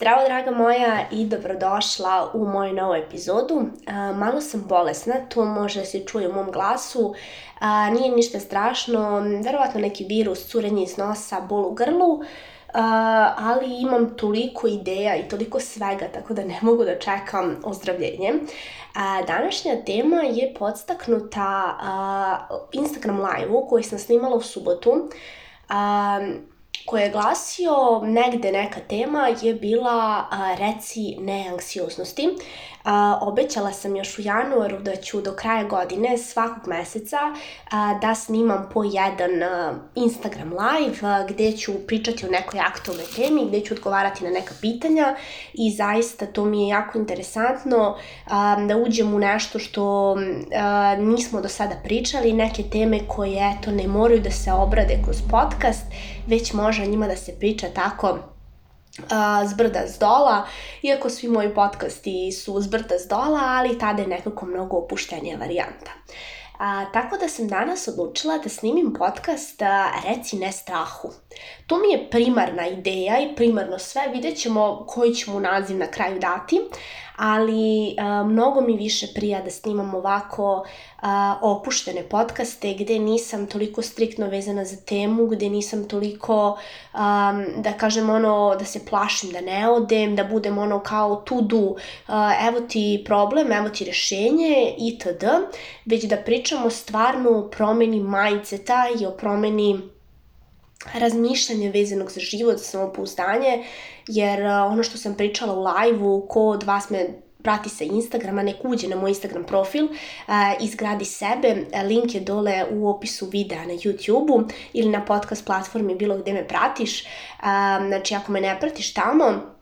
Zdravo draga moja i dobrodošla u moju novu epizodu. malo sam bolesna, to može se čuje u mom glasu. nije ništa strašno, verovatno neki virus, curenje iz nosa, bol u grlu. ali imam toliko ideja i toliko svega, tako da ne mogu da čekam ozdravljenje. današnja tema je podstaknuta Instagram live-u koji sam snimala u subotu koji je glasio negde neka tema je bila reci neanksioznosti. A, obećala sam još u januaru da ću do kraja godine svakog meseca a, da snimam po jedan a, Instagram live a, gde ću pričati o nekoj aktualnoj temi, gde ću odgovarati na neka pitanja i zaista to mi je jako interesantno a, da uđem u nešto što a, nismo do sada pričali, neke teme koje eto ne moraju da se obrade kroz podcast, već može njima da se priča tako uh, zbrda s dola, iako svi moji podcasti su zbrda s dola, ali tada je nekako mnogo opuštenija varijanta. A, tako da sam danas odlučila da snimim podcast a, Reci ne strahu. To mi je primarna ideja i primarno sve, vidjet ćemo koji ću mu naziv na kraju dati, ali a, mnogo mi više prija da snimam ovako a, opuštene podcaste gde nisam toliko striktno vezana za temu, gde nisam toliko, a, da kažem ono, da se plašim da ne odem, da budem ono kao to do, a, evo ti problem, evo ti rešenje itd. Već da pričamo stvarno o promeni mindseta i o promeni razmišljanje vezanog za život, za samopouzdanje, jer ono što sam pričala u live-u, ko od vas me prati sa Instagrama, nek uđe na moj Instagram profil, izgradi sebe, link je dole u opisu videa na YouTube-u ili na podcast platformi bilo gde me pratiš, znači ako me ne pratiš tamo,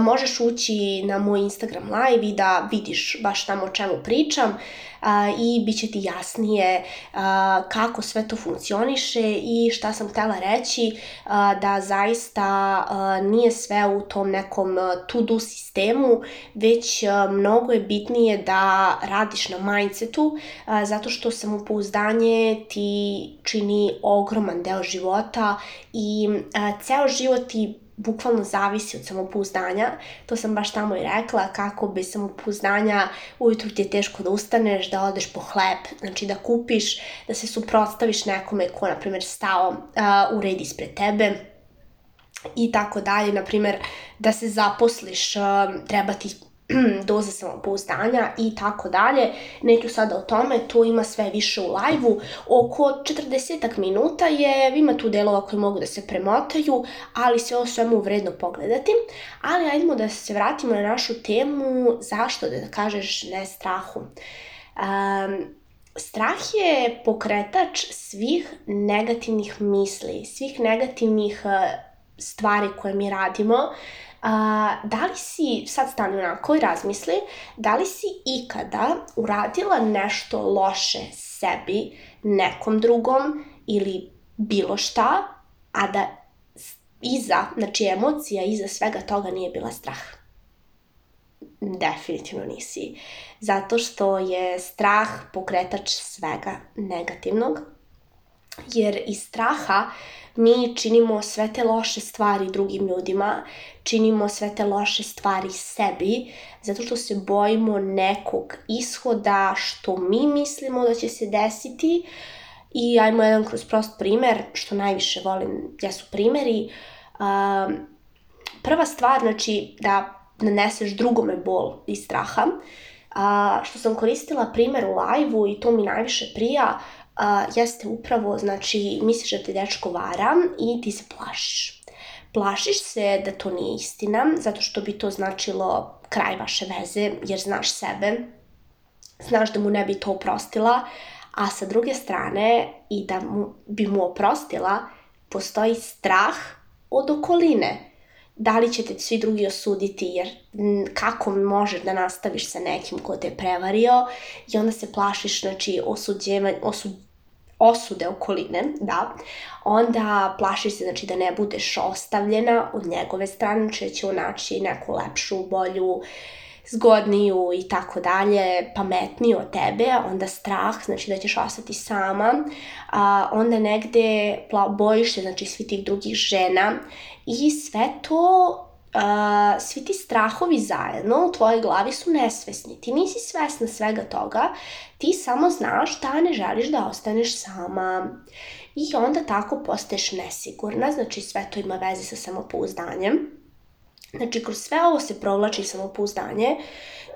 možeš ući na moj Instagram live i da vidiš baš tamo o čemu pričam i bit će ti jasnije kako sve to funkcioniše i šta sam htela reći da zaista nije sve u tom nekom to-do sistemu, već mnogo je bitnije da radiš na mindsetu zato što samopouzdanje ti čini ogroman deo života i ceo život ti bukvalno zavisi od samopouzdanja. To sam baš tamo i rekla, kako bez samopouzdanja ujutru ti je teško da ustaneš, da odeš po hleb, znači da kupiš, da se suprotstaviš nekome ko, na primjer, stao uh, u red ispred tebe i tako dalje, na primjer, da se zaposliš, uh, treba ti doza samopouzdanja i tako dalje. Neću sada o tome, to ima sve više u live-u. Oko 40 minuta je, ima tu delova koji mogu da se premotaju, ali sve o svemu vredno pogledati. Ali ajdemo da se vratimo na našu temu, zašto da kažeš ne strahu. Um, strah je pokretač svih negativnih misli, svih negativnih uh, stvari koje mi radimo, a, da li si, sad stani onako i razmisli, da li si ikada uradila nešto loše sebi, nekom drugom ili bilo šta, a da iza, znači emocija iza svega toga nije bila strah? Definitivno nisi. Zato što je strah pokretač svega negativnog, jer iz straha mi činimo sve te loše stvari drugim ljudima, činimo sve te loše stvari sebi, zato što se bojimo nekog ishoda što mi mislimo da će se desiti i ajmo jedan kroz prost primer, što najviše volim, jesu primeri. Um, prva stvar, znači, da naneseš drugome bol i straha, a, što sam koristila primer u live-u i to mi najviše prija, a, jeste upravo, znači, misliš da te dečko vara i ti se plašiš. Plašiš se da to nije istina, zato što bi to značilo kraj vaše veze, jer znaš sebe, znaš da mu ne bi to oprostila, a sa druge strane i da mu, bi mu oprostila, postoji strah od okoline da li će te svi drugi osuditi, jer kako možeš da nastaviš sa nekim ko te je prevario i onda se plašiš, znači, osuđeva, osud, osude okoline, da, onda plašiš se, znači, da ne budeš ostavljena od njegove strane, znači da će on naći neku lepšu, bolju, zgodniju i tako dalje, pametniju od tebe, onda strah, znači da ćeš ostati sama, a, onda negde bojiš se, znači, svi tih drugih žena i sve to uh, svi ti strahovi zajedno u tvojoj glavi su nesvesni. Ti nisi svesna svega toga, ti samo znaš da ne želiš da ostaneš sama. I onda tako postaješ nesigurna, znači sve to ima veze sa samopouzdanjem. Znači, kroz sve ovo se provlači samopouzdanje,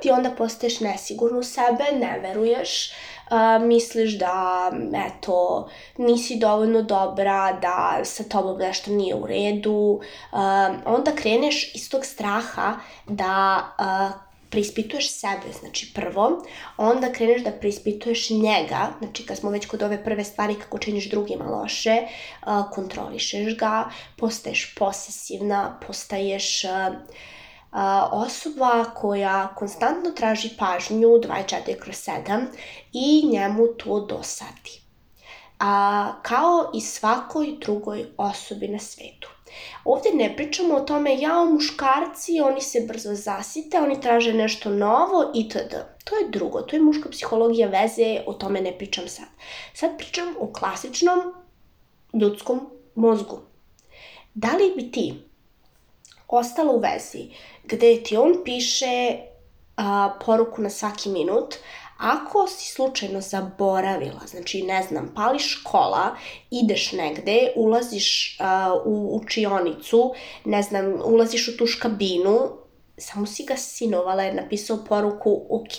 ti onda postaješ nesigurno u sebe, ne veruješ, uh, misliš da, eto, nisi dovoljno dobra, da sa tobom nešto nije u redu, uh, onda kreneš iz tog straha da uh, preispituješ sebe, znači prvo, onda kreneš da preispituješ njega, znači kad smo već kod ove prve stvari kako činiš drugima loše, kontrolišeš ga, postaješ posesivna, postaješ osoba koja konstantno traži pažnju 24 kroz 7 i njemu to dosadi. A, kao i svakoj drugoj osobi na svetu. Ovde ne pričamo o tome, jao muškarci, oni se brzo zasite, oni traže nešto novo itd. To je drugo, to je muška psihologija veze, o tome ne pričam sad. Sad pričam o klasičnom ljudskom mozgu. Da li bi ti ostala u vezi gde ti on piše a, poruku na svaki minut, Ako si slučajno zaboravila, znači ne znam, pališ kola, ideš negde, ulaziš uh, u učionicu, ne znam, ulaziš u tuš kabinu, samo si ga sinovala jer napisao poruku ok,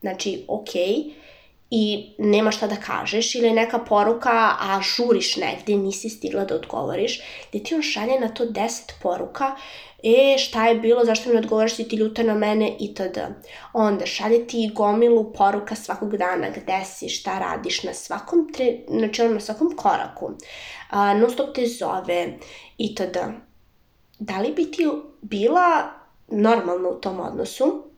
znači ok, i nema šta da kažeš ili neka poruka, a žuriš negde, nisi stigla da odgovoriš, gde ti on šalje na to 10 poruka e, šta je bilo, zašto mi ne odgovaraš, si ti ljuta na mene, itd. Onda šalje ti gomilu poruka svakog dana, gde si, šta radiš, na svakom, tre, znači na svakom koraku. A, non stop te zove, itd. Da li bi ti bila normalna u tom odnosu?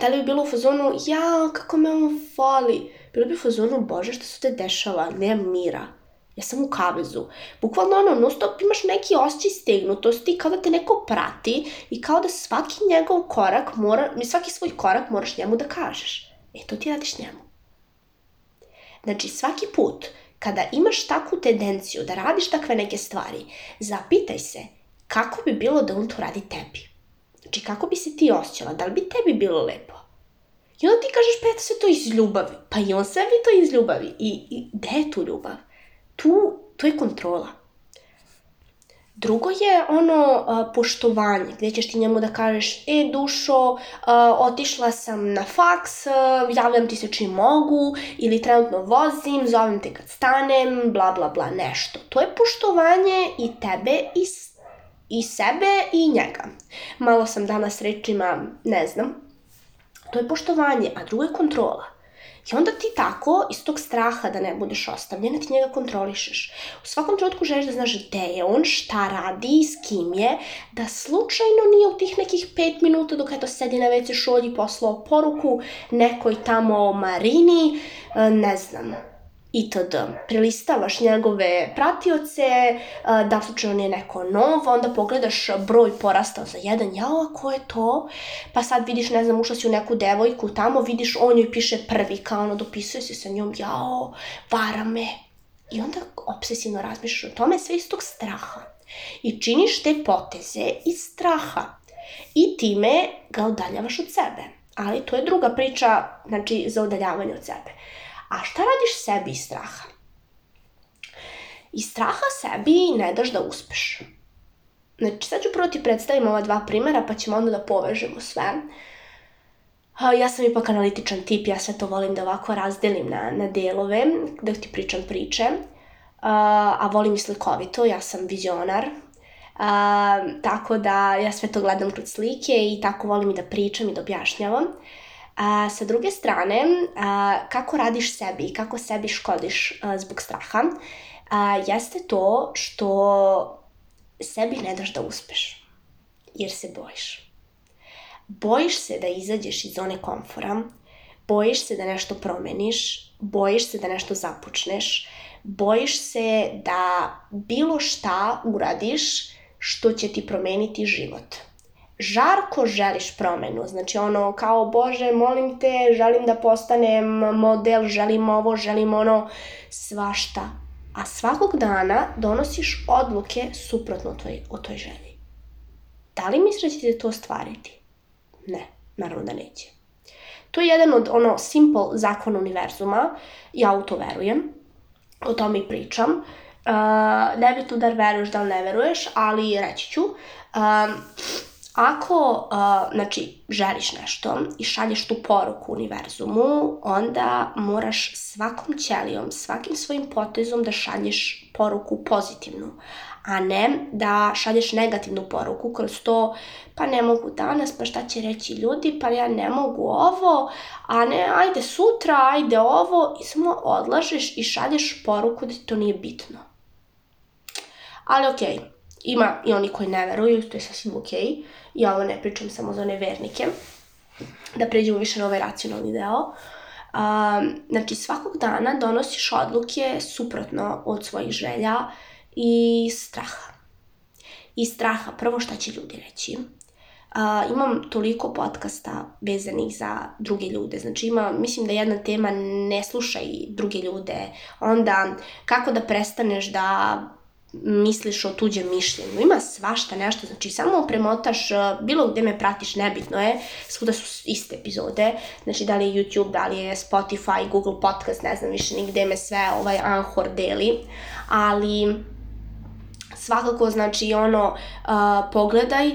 Da li bi bilo u fazonu, ja, kako me on voli? Bilo bi u fazonu, bože, šta se te dešava, nema mira ja sam u kavezu. Bukvalno ono, non stop imaš neki osjećaj stegnutosti, kao da te neko prati i kao da svaki njegov korak mora, mi svaki svoj korak moraš njemu da kažeš. E, to ti radiš njemu. Znači, svaki put kada imaš takvu tendenciju da radiš takve neke stvari, zapitaj se kako bi bilo da on to radi tebi. Znači, kako bi se ti osjećala, da li bi tebi bilo lepo? I onda ti kažeš, pa eto sve to iz ljubavi. Pa i on sve bi to iz ljubavi. I, i gde je tu ljubav? tu, to je kontrola. Drugo je ono a, poštovanje, gde ćeš ti njemu da kažeš, e dušo, a, otišla sam na faks, a, javljam ti se čim mogu, ili trenutno vozim, zovem te kad stanem, bla bla bla, nešto. To je poštovanje i tebe i, i sebe i njega. Malo sam danas rečima, ne znam, to je poštovanje, a drugo je kontrola. I onda ti tako, iz tog straha da ne budeš ostavljena, ti njega kontrolišeš. U svakom trenutku želiš da znaš gde je on, šta radi, s kim je, da slučajno nije u tih nekih pet minuta dok eto sedi na WC šolji poslao poruku nekoj tamo Marini, e, ne znam, itd. Prelistavaš njegove pratioce, da slučajno nije neko nov, onda pogledaš broj porastao za jedan, jao, a ko je to? Pa sad vidiš, ne znam, ušla si u neku devojku tamo, vidiš, on joj piše prvi, kao ono, dopisuje se sa njom, jao, vara me. I onda obsesivno razmišljaš o tome sve iz tog straha. I činiš te poteze iz straha. I time ga udaljavaš od sebe. Ali to je druga priča, znači, za udaljavanje od sebe. A šta radiš sebi iz straha? Iz straha sebi ne daš da uspeš. Znači, sad ću prvo ti predstavim ova dva primera, pa ćemo onda da povežemo sve. Ja sam ipak analitičan tip, ja sve to volim da ovako razdelim na, na delove, da ti pričam priče, a volim i slikovito, ja sam vizionar, a, tako da ja sve to gledam kroz slike i tako volim i da pričam i da objašnjavam. A, sa druge strane, a, kako radiš sebi i kako sebi škodiš a, zbog straha, a, jeste to što sebi ne daš da uspeš, jer se bojiš. Bojiš se da izađeš iz zone komfora, bojiš se da nešto promeniš, bojiš se da nešto započneš, bojiš se da bilo šta uradiš što će ti promeniti život žarko želiš promenu, znači ono kao Bože molim te, želim da postanem model, želim ovo, želim ono, svašta. A svakog dana donosiš odluke suprotno toj, o toj želji. Da li misliš da ćete to ostvariti? Ne, naravno da neće. To je jedan od ono simple zakona univerzuma, ja u to verujem, o tome i pričam. Uh, nebitno da veruješ, da li ne veruješ, ali reći ću. Uh, ako, uh, znači, želiš nešto i šalješ tu poruku univerzumu, onda moraš svakom ćelijom, svakim svojim potezom da šalješ poruku pozitivnu, a ne da šalješ negativnu poruku kroz to, pa ne mogu danas, pa šta će reći ljudi, pa ja ne mogu ovo, a ne, ajde sutra, ajde ovo, i samo odlažeš i šalješ poruku da to nije bitno. Ali okej, okay, ima i oni koji ne veruju, to je sasvim okej. Ja ovo ne pričam samo za one vernike, da pređemo više na ovaj racionalni deo. Um, znači, svakog dana donosiš odluke suprotno od svojih želja i straha. I straha, prvo šta će ljudi reći. Uh, imam toliko podcasta vezanih za druge ljude. Znači ima, mislim da jedna tema ne slušaj druge ljude. Onda kako da prestaneš da misliš o tuđem mišljenju. Ima svašta nešto, znači samo premotaš, uh, bilo gde me pratiš, nebitno je, svuda su iste epizode, znači da li je YouTube, da li je Spotify, Google Podcast, ne znam više nigde me sve ovaj Anchor deli, ali svakako znači ono uh, pogledaj uh,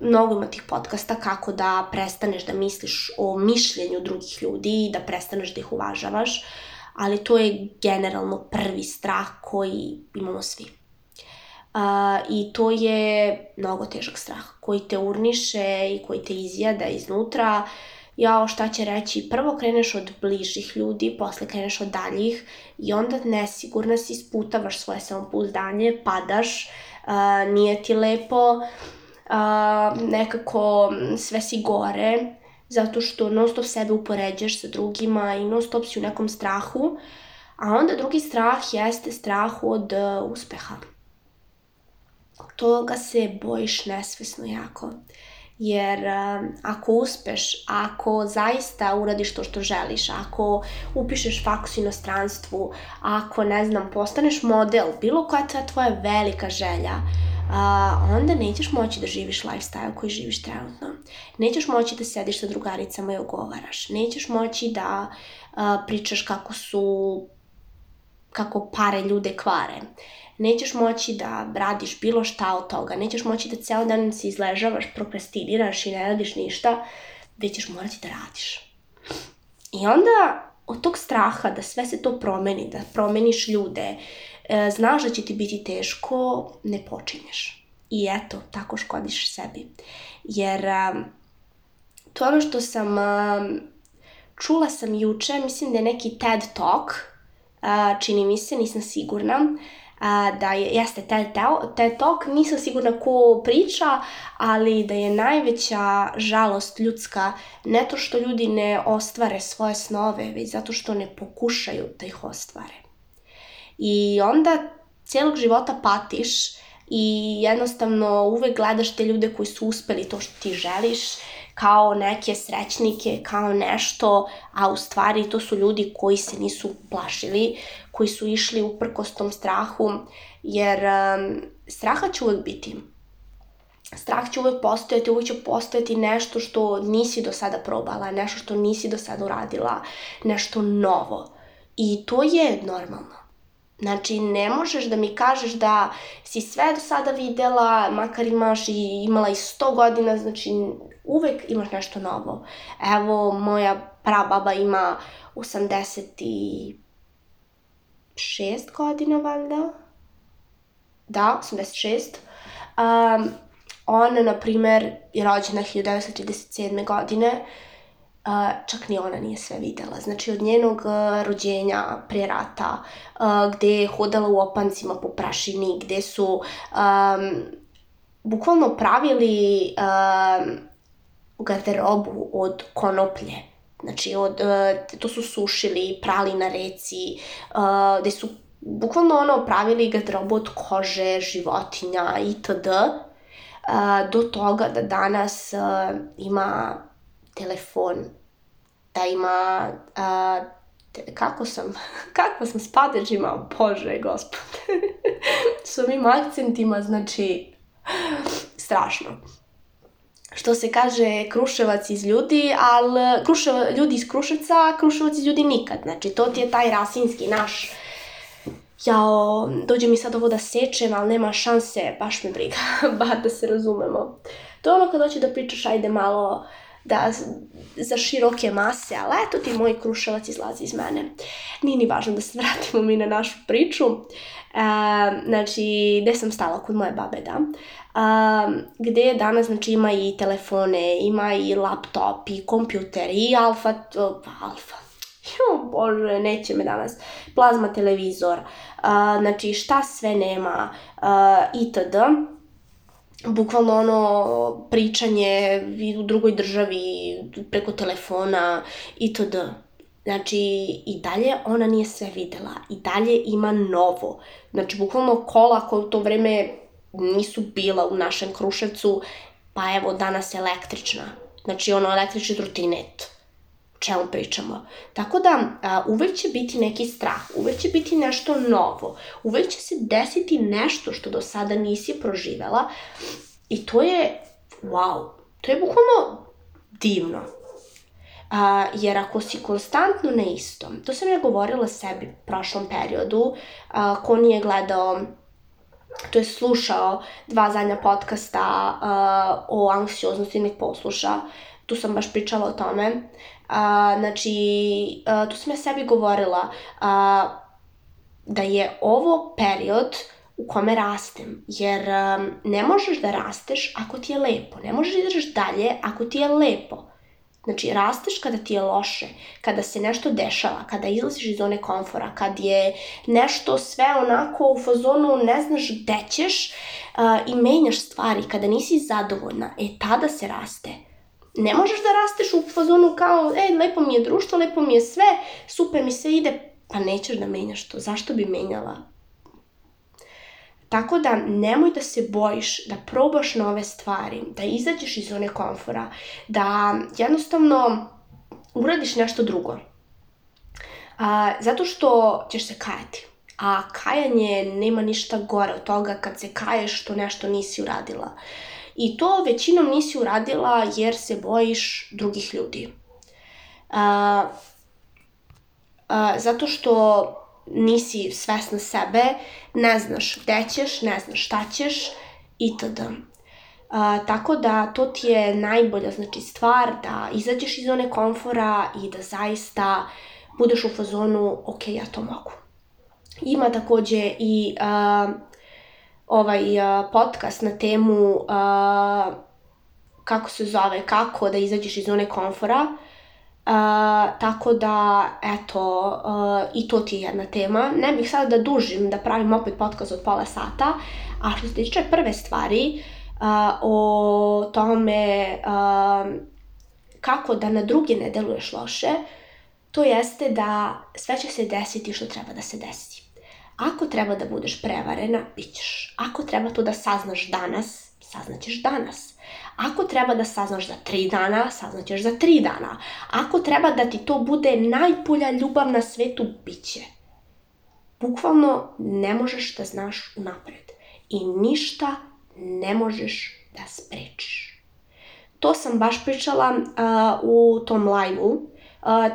mnogo ima tih podcasta kako da prestaneš da misliš o mišljenju drugih ljudi i da prestaneš da ih uvažavaš. uh, ali to je generalno prvi strah koji imamo svi. Uh, I to je mnogo težak strah koji te urniše i koji te izjada iznutra. Jao, šta će reći? Prvo kreneš od bližih ljudi, posle kreneš od daljih i onda nesigurna si, sputavaš svoje samopouzdanje, padaš, uh, nije ti lepo, uh, nekako sve si gore zato što non stop sebe upoređaš sa drugima i non stop si u nekom strahu, a onda drugi strah jeste strah od uh, uspeha. Toga se bojiš nesvesno jako. Jer uh, ako uspeš, ako zaista uradiš to što želiš, ako upišeš faks u inostranstvu, ako, ne znam, postaneš model, bilo koja ta tvoja velika želja, a, onda nećeš moći da živiš lifestyle koji živiš trenutno. Nećeš moći da sediš sa drugaricama i ogovaraš. Nećeš moći da a, pričaš kako su kako pare ljude kvare. Nećeš moći da radiš bilo šta od toga. Nećeš moći da ceo dan se izležavaš, prokrastiniraš i ne radiš ništa, već ćeš morati da radiš. I onda od tog straha da sve se to promeni, da promeniš ljude, e, znaš da će ti biti teško, ne počinješ. I eto, tako škodiš sebi. Jer to je ono što sam čula sam juče, mislim da je neki TED Talk, čini mi se, nisam sigurna, da je, jeste TED, TED Talk, nisam sigurna ko priča, ali da je najveća žalost ljudska ne to što ljudi ne ostvare svoje snove, već zato što ne pokušaju da ih ostvare. I onda cijelog života patiš i jednostavno uvek gledaš te ljude koji su uspeli to što ti želiš kao neke srećnike, kao nešto, a u stvari to su ljudi koji se nisu plašili, koji su išli uprkos tom strahu, jer um, straha će uvek biti. Strah će uvek postojati, uvek će postojati nešto što nisi do sada probala, nešto što nisi do sada uradila, nešto novo. I to je normalno. Znači, ne možeš da mi kažeš da si sve do sada videla, makar imaš i imala i 100 godina, znači uvek imaš nešto novo. Evo, moja prababa ima 86 godina, valjda. Da, 86. Um, ona, na primer, je rođena 1937. godine, čak ni ona nije sve videla. Znači, od njenog rođenja pre rata, gde je hodala u opancima po prašini, gde su um, bukvalno pravili um, garderobu od konoplje. Znači, od, to su sušili, prali na reci, gde su bukvalno ono pravili garderobu od kože, životinja itd. Do toga da danas ima telefon, da ima, uh, te, kako sam, kako sam s padeđima, bože gospode, s ovim akcentima, znači, strašno. Što se kaže Kruševac iz ljudi, ali Kruševa, ljudi iz Kruševca, Kruševac iz ljudi nikad. Znači, to ti je taj rasinski naš jao, dođe mi sad ovo da sečem, ali nema šanse, baš me briga, ba da se razumemo. To je ono kad hoće da pričaš, ajde malo da za široke mase, ali eto ti moj kruševac izlazi iz mene. Nije ni važno da se vratimo mi na našu priču. E, znači, gde sam stala kod moje babe, da. E, gde danas, znači, ima i telefone, ima i laptop, i kompjuter, i alfa, alfa, jo bože, neće me danas, plazma televizor, uh, znači šta sve nema, uh, itd. Bukvalno ono pričanje u drugoj državi preko telefona itd. Znači, i dalje ona nije sve videla. I dalje ima novo. Znači, bukvalno kola koje u to vreme nisu bila u našem Kruševcu, pa evo danas električna. Znači, ono, električni trotinet čemu pričamo. Tako da a, uvek će biti neki strah, uvek će biti nešto novo, uvek će se desiti nešto što do sada nisi proživela i to je, wow, to je bukvalno divno. A, jer ako si konstantno na istom, to sam ja govorila sebi u prošlom periodu, a, ko nije gledao to je slušao dva zadnja podcasta uh, o anksioznosti, nek posluša. Tu sam baš pričala o tome. A, znači, a, tu sam ja sebi govorila a, da je ovo period u kome rastem, jer a, ne možeš da rasteš ako ti je lepo, ne možeš da ideš dalje ako ti je lepo. Znači, rasteš kada ti je loše, kada se nešto dešava, kada izlaziš iz zone komfora, kad je nešto sve onako u fazonu ne znaš gde ćeš uh, i menjaš stvari, kada nisi zadovoljna, e tada se raste ne možeš da rasteš u fazonu kao, e, lepo mi je društvo, lepo mi je sve, super mi sve ide, pa nećeš da menjaš to. Zašto bi menjala? Tako da nemoj da se bojiš, da probaš nove stvari, da izađeš iz zone komfora, da jednostavno uradiš nešto drugo. A, zato što ćeš se kajati. A kajanje nema ništa gore od toga kad se kaješ što nešto nisi uradila. I to većinom nisi uradila jer se bojiš drugih ljudi. A, a, zato što nisi svesna sebe, ne znaš gde ćeš, ne znaš šta ćeš itd. A, tako da to ti je najbolja znači, stvar da izađeš iz zone komfora i da zaista budeš u fazonu ok, ja to mogu. Ima takođe i a, ovaj uh, podcast na temu uh, kako se zove, kako da izađeš iz zone komfora. Uh, tako da, eto, uh, i to ti je jedna tema. Ne bih sada da dužim, da pravim opet podcast od pola sata, a što se tiče prve stvari, uh, o tome uh, kako da na druge ne deluješ loše, to jeste da sve će se desiti što treba da se desi. Ako treba da budeš prevarena, bit ćeš. Ako treba to da saznaš danas, saznaćeš danas. Ako treba da saznaš za tri dana, saznaćeš za tri dana. Ako treba da ti to bude najbolja ljubav na svetu, bit će. Bukvalno ne možeš da znaš unapred. I ništa ne možeš da sprečiš. To sam baš pričala uh, u tom live-u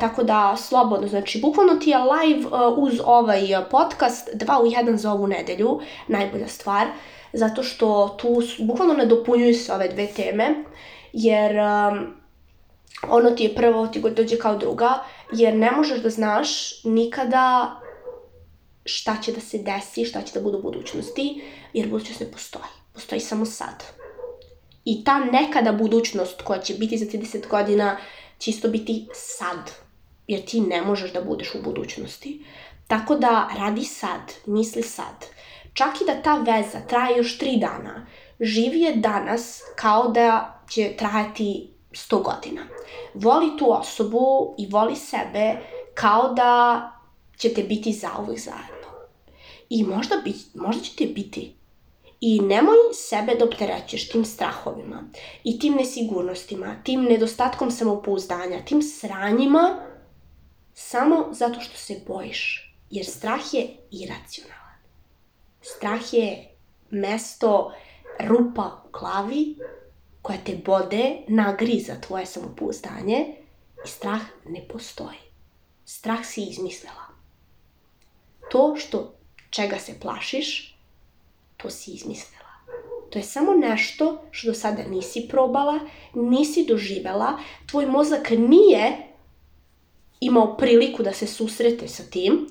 Tako da slobodno, znači bukvalno ti je live uh, uz ovaj podcast, dva u jedan za ovu nedelju, najbolja stvar, zato što tu bukvalno ne dopunjuju se ove dve teme, jer um, ono ti je prvo, ti god dođe kao druga, jer ne možeš da znaš nikada šta će da se desi, šta će da bude u budućnosti, jer budućnost ne postoji. Postoji samo sad. I ta nekada budućnost koja će biti za 30 godina će isto biti sad, jer ti ne možeš da budeš u budućnosti. Tako da radi sad, misli sad. Čak i da ta veza traje još tri dana, živi je danas kao da će trajati 100 godina. Voli tu osobu i voli sebe kao da ćete biti zauvek zajedno. I možda, bi, možda ćete biti I nemoj sebe da opterećeš tim strahovima i tim nesigurnostima, tim nedostatkom samopouzdanja, tim sranjima, samo zato što se bojiš. Jer strah je iracionalan. Strah je mesto rupa u glavi koja te bode, nagriza tvoje samopouzdanje i strah ne postoji. Strah si izmislila. To što čega se plašiš, to si izmislila. To je samo nešto što do sada nisi probala, nisi doživela, tvoj mozak nije imao priliku da se susrete sa tim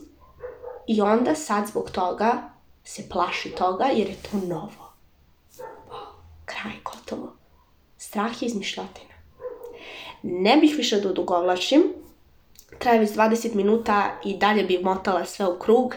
i onda sad zbog toga se plaši toga jer je to novo. Kraj, gotovo. Strah je izmišljotina. Ne bih više da odugovlačim. Traje već 20 minuta i dalje bih motala sve u krug.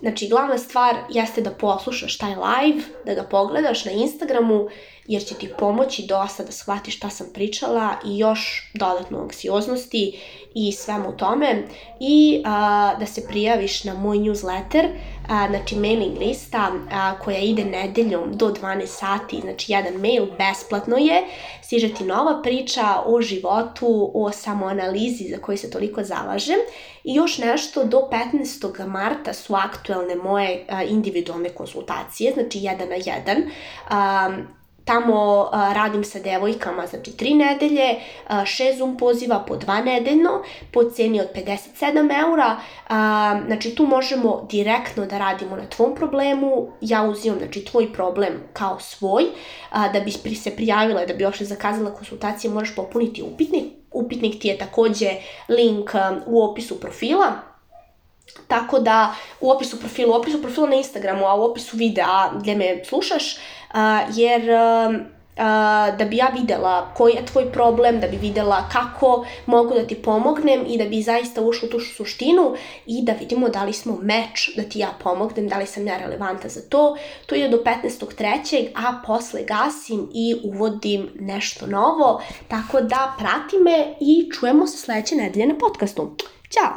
Znači, glavna stvar jeste da poslušaš taj live, da ga pogledaš na Instagramu, jer će ti pomoći dosta da shvatiš šta sam pričala i još dodatno anksioznosti i svemu tome. I a, da se prijaviš na moj newsletter, a, znači mailing lista a, koja ide nedeljom do 12 sati, znači jedan mail besplatno je, stiže ti nova priča o životu, o samoanalizi za koju se toliko zalažem i još nešto do 15. marta su aktuelne moje a, individualne konsultacije, znači jedan na jedan. A, Tamo radim sa devojkama, znači tri nedelje, šest Zoom poziva po dva nedeljno, po ceni od 57 eura. Znači tu možemo direktno da radimo na tvom problemu. Ja uzimam znači, tvoj problem kao svoj. Da bi se prijavila, da bi još zakazala konsultacije, moraš popuniti upitnik. Upitnik ti je takođe link u opisu profila. Tako da u opisu profila, u opisu profila na Instagramu, a u opisu videa gdje me slušaš, jer da bi ja videla koji je tvoj problem, da bi videla kako mogu da ti pomognem i da bi zaista ušla u tu suštinu i da vidimo da li smo meč, da ti ja pomognem, da li sam ja relevanta za to. To je do 15.3. a posle gasim i uvodim nešto novo, tako da prati me i čujemo se sledeće nedelje na podcastu. Ćao!